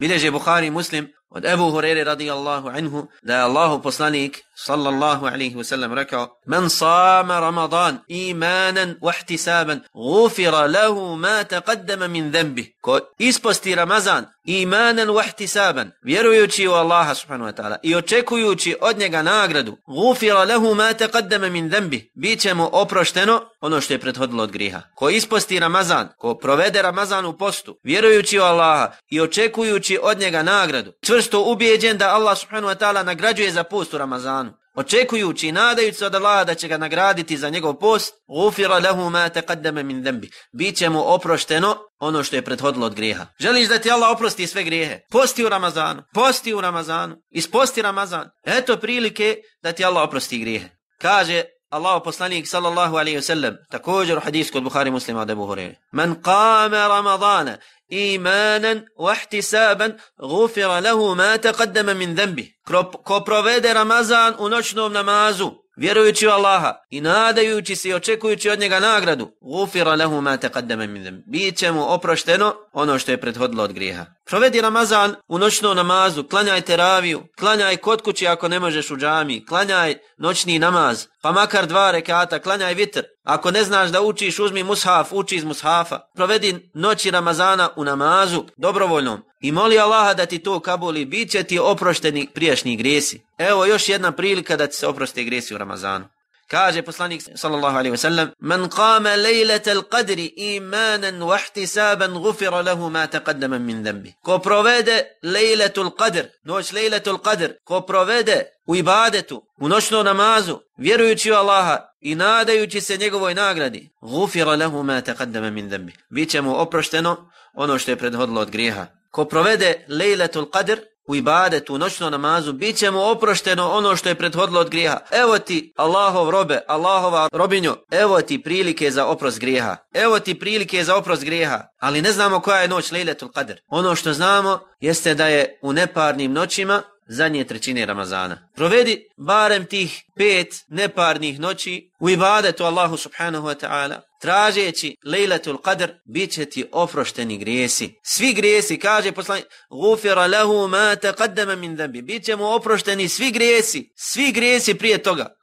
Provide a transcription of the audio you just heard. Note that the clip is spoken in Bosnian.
Bileže Buhari muslim od Ebu Hurere radijallahu anhu da je Allahu poslanik sallallahu alaihi wasallam rekao Men sama Ramadan imanan wahtisaban gufira lahu ma taqaddama min dhanbi. Ko isposti Ramazan imanan wahtisaban vjerujući u Allaha subhanahu wa ta'ala i očekujući od njega nagradu gufira lahu ma taqaddama min dhanbi bit će mu oprošteno ono što je prethodilo od griha ko isposti Ramazan ko provede Ramazan u postu vjerujući u Allaha i očekujući od njega nagradu čvrsto ubijeđen da Allah subhanahu wa ta'ala nagrađuje za post u Ramazanu očekujući i nadajući se od Allaha da će ga nagraditi za njegov post, ufira lehu ma taqaddama min dhanbi. Biće mu oprošteno ono što je prethodilo od grijeha. Želiš da ti Allah oprosti sve grijehe? Posti u Ramazanu. Posti u Ramazanu. Isposti Ramazan. Eto prilike da ti Allah oprosti grijehe. Kaže Allahu poslanik sallallahu alaihi wasallam također u hadisku kod Buhari muslima od Abu Hurere. men qama Ramadana imanan wa ihtisaban ghufira lahu ma taqaddama min dhanbi. Ko provede Ramazan u noćnom namazu vjerujući u Allaha i nadajući se i očekujući od njega nagradu, gufira lehu ma taqaddama min dhanb. Biće mu oprošteno ono što je prethodilo od grijeha. Provedi Ramazan u noćnom namazu, klanjaj teraviju, klanjaj kod kući ako ne možeš u džami, klanjaj noćni namaz, pa makar dva rekata, klanjaj vitr. Ako ne znaš da učiš, uzmi mushaf, uči iz mushafa. Provedi noći Ramazana u namazu, dobrovoljnom. I moli Allaha da ti to kabuli, bit će ti oprošteni prijašnji gresi. Evo još jedna prilika da ti se oproste gresi u Ramazanu. Kaže poslanik sallallahu alaihi wasallam Man qama lejlete qadri imanan wa ihtisaban ghufira lahu ma taqaddama min dhanbi. Ko provede lejletu qadr, noć lejletu qadr, ko provede u ibadetu, u noćnom namazu, vjerujući u Allaha i nadajući se njegovoj nagradi, ghufira lahu ma taqaddama min dhanbi. Biće mu oprošteno ono što je prethodilo od grijeha. Ko provede lejletu qadr, u ibadetu, u noćnom namazu, bit će mu oprošteno ono što je prethodilo od grijeha. Evo ti Allahov robe, Allahova robinjo, evo ti prilike za oprost grijeha. Evo ti prilike za oprost grijeha. Ali ne znamo koja je noć Lejletul Qadr. Ono što znamo jeste da je u neparnim noćima zadnje trećine Ramazana. Provedi barem tih pet neparnih noći u ibadetu Allahu subhanahu wa ta'ala tražeći lejletul qadr, bit će ti oprošteni grijesi. Svi grijesi, kaže poslanik, gufira lehu ma taqaddama min dhambi. Bit će mu oprošteni svi grijesi, svi grijesi prije toga.